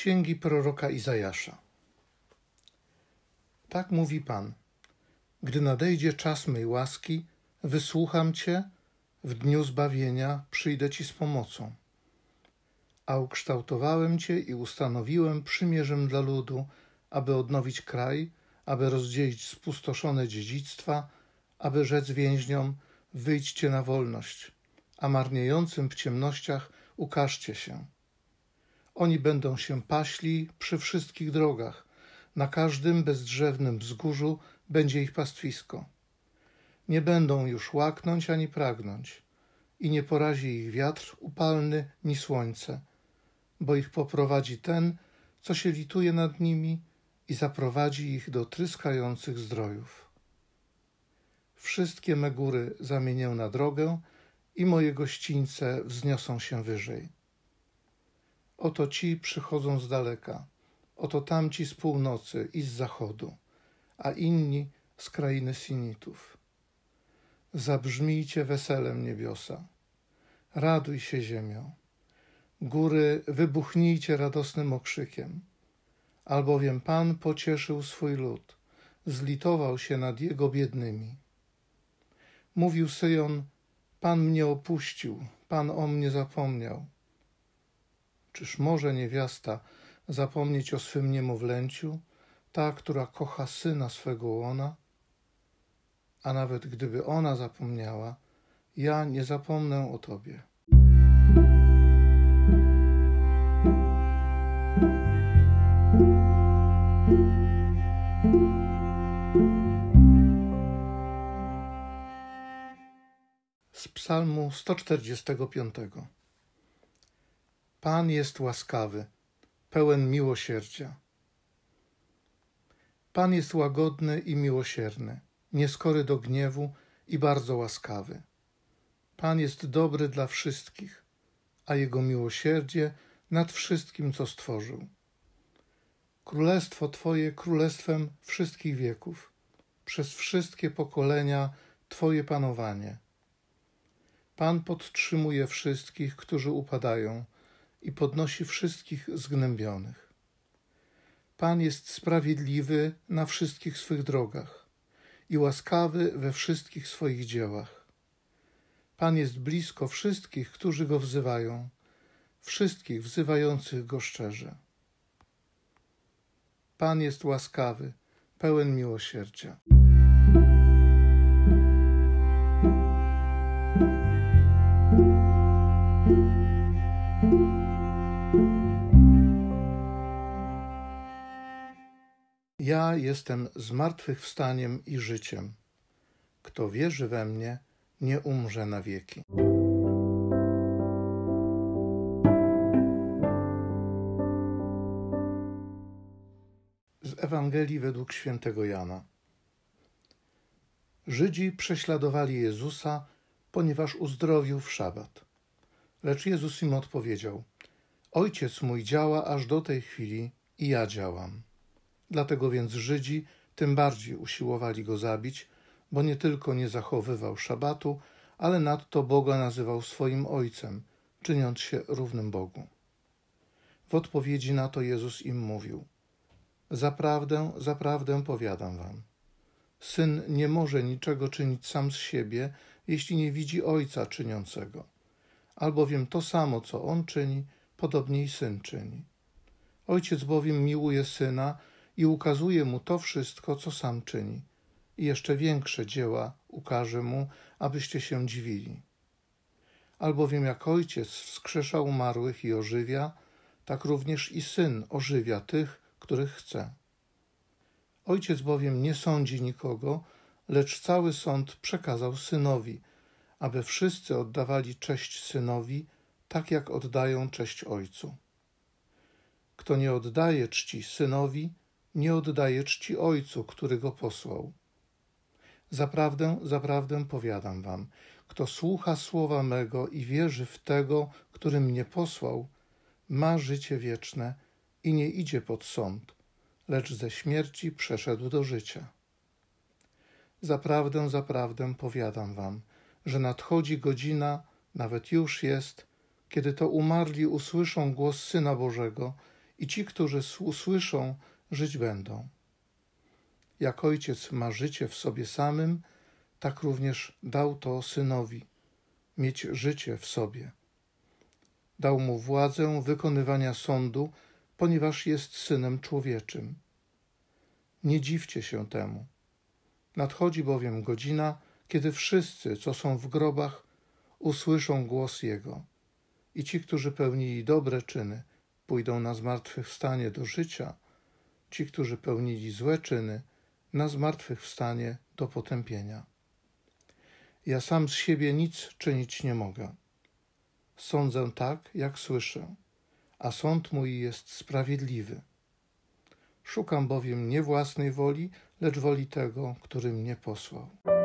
księgi proroka Izajasza. Tak mówi Pan: Gdy nadejdzie czas mej łaski, wysłucham Cię, w dniu zbawienia przyjdę Ci z pomocą. A ukształtowałem Cię i ustanowiłem przymierzem dla ludu, aby odnowić kraj, aby rozdzielić spustoszone dziedzictwa, aby rzec więźniom: Wyjdźcie na wolność, a marniejącym w ciemnościach ukażcie się. Oni będą się paśli przy wszystkich drogach, na każdym bezdrzewnym wzgórzu będzie ich pastwisko. Nie będą już łaknąć ani pragnąć, i nie porazi ich wiatr upalny ni słońce, bo ich poprowadzi ten, co się lituje nad nimi i zaprowadzi ich do tryskających zdrojów. Wszystkie me góry zamienię na drogę i moje gościńce wzniosą się wyżej. Oto ci przychodzą z daleka, oto tamci z północy i z zachodu, a inni z krainy Sinitów. Zabrzmijcie weselem niebiosa, raduj się ziemią. Góry, wybuchnijcie radosnym okrzykiem, albowiem Pan pocieszył swój lud, zlitował się nad jego biednymi. Mówił Syjon, Pan mnie opuścił, Pan o mnie zapomniał. Czyż może niewiasta zapomnieć o swym niemowlęciu, ta, która kocha syna swego łona? A nawet gdyby ona zapomniała, ja nie zapomnę o Tobie. Z Psalmu 145. Pan jest łaskawy, pełen miłosierdzia. Pan jest łagodny i miłosierny, nieskory do gniewu i bardzo łaskawy. Pan jest dobry dla wszystkich, a jego miłosierdzie nad wszystkim, co stworzył. Królestwo Twoje królestwem wszystkich wieków, przez wszystkie pokolenia Twoje panowanie. Pan podtrzymuje wszystkich, którzy upadają i podnosi wszystkich zgnębionych. Pan jest sprawiedliwy na wszystkich swych drogach i łaskawy we wszystkich swoich dziełach. Pan jest blisko wszystkich, którzy go wzywają, wszystkich wzywających go szczerze. Pan jest łaskawy, pełen miłosierdzia. Ja jestem zmartwychwstaniem i życiem. Kto wierzy we mnie, nie umrze na wieki. Z Ewangelii według świętego Jana. Żydzi prześladowali Jezusa, ponieważ uzdrowił w szabat. Lecz Jezus im odpowiedział: Ojciec mój działa aż do tej chwili i ja działam. Dlatego więc Żydzi tym bardziej usiłowali go zabić, bo nie tylko nie zachowywał szabatu, ale nadto Boga nazywał swoim ojcem, czyniąc się równym Bogu. W odpowiedzi na to Jezus im mówił: Zaprawdę, zaprawdę powiadam wam. Syn nie może niczego czynić sam z siebie, jeśli nie widzi ojca czyniącego. Albowiem to samo, co on czyni, podobnie i syn czyni. Ojciec bowiem miłuje syna i ukazuje mu to wszystko, co sam czyni. I jeszcze większe dzieła ukaże mu, abyście się dziwili. Albowiem jak ojciec wskrzesza umarłych i ożywia, tak również i syn ożywia tych, których chce. Ojciec bowiem nie sądzi nikogo, lecz cały sąd przekazał synowi, aby wszyscy oddawali cześć synowi, tak jak oddają cześć ojcu. Kto nie oddaje czci synowi, nie oddaje czci Ojcu, który go posłał. Zaprawdę, zaprawdę powiadam wam, kto słucha słowa mego i wierzy w tego, który mnie posłał, ma życie wieczne i nie idzie pod sąd, lecz ze śmierci przeszedł do życia. Zaprawdę, zaprawdę powiadam wam, że nadchodzi godzina, nawet już jest, kiedy to umarli usłyszą głos Syna Bożego i ci, którzy usłyszą, żyć będą. Jak ojciec ma życie w sobie samym, tak również dał to synowi mieć życie w sobie. Dał mu władzę wykonywania sądu, ponieważ jest synem człowieczym. Nie dziwcie się temu. Nadchodzi bowiem godzina, kiedy wszyscy, co są w grobach, usłyszą głos Jego. I ci, którzy pełnili dobre czyny, pójdą na zmartwychwstanie do życia, ci, którzy pełnili złe czyny, na zmartwychwstanie do potępienia. Ja sam z siebie nic czynić nie mogę. Sądzę tak, jak słyszę, a sąd mój jest sprawiedliwy. Szukam bowiem nie własnej woli, lecz woli tego, który mnie posłał.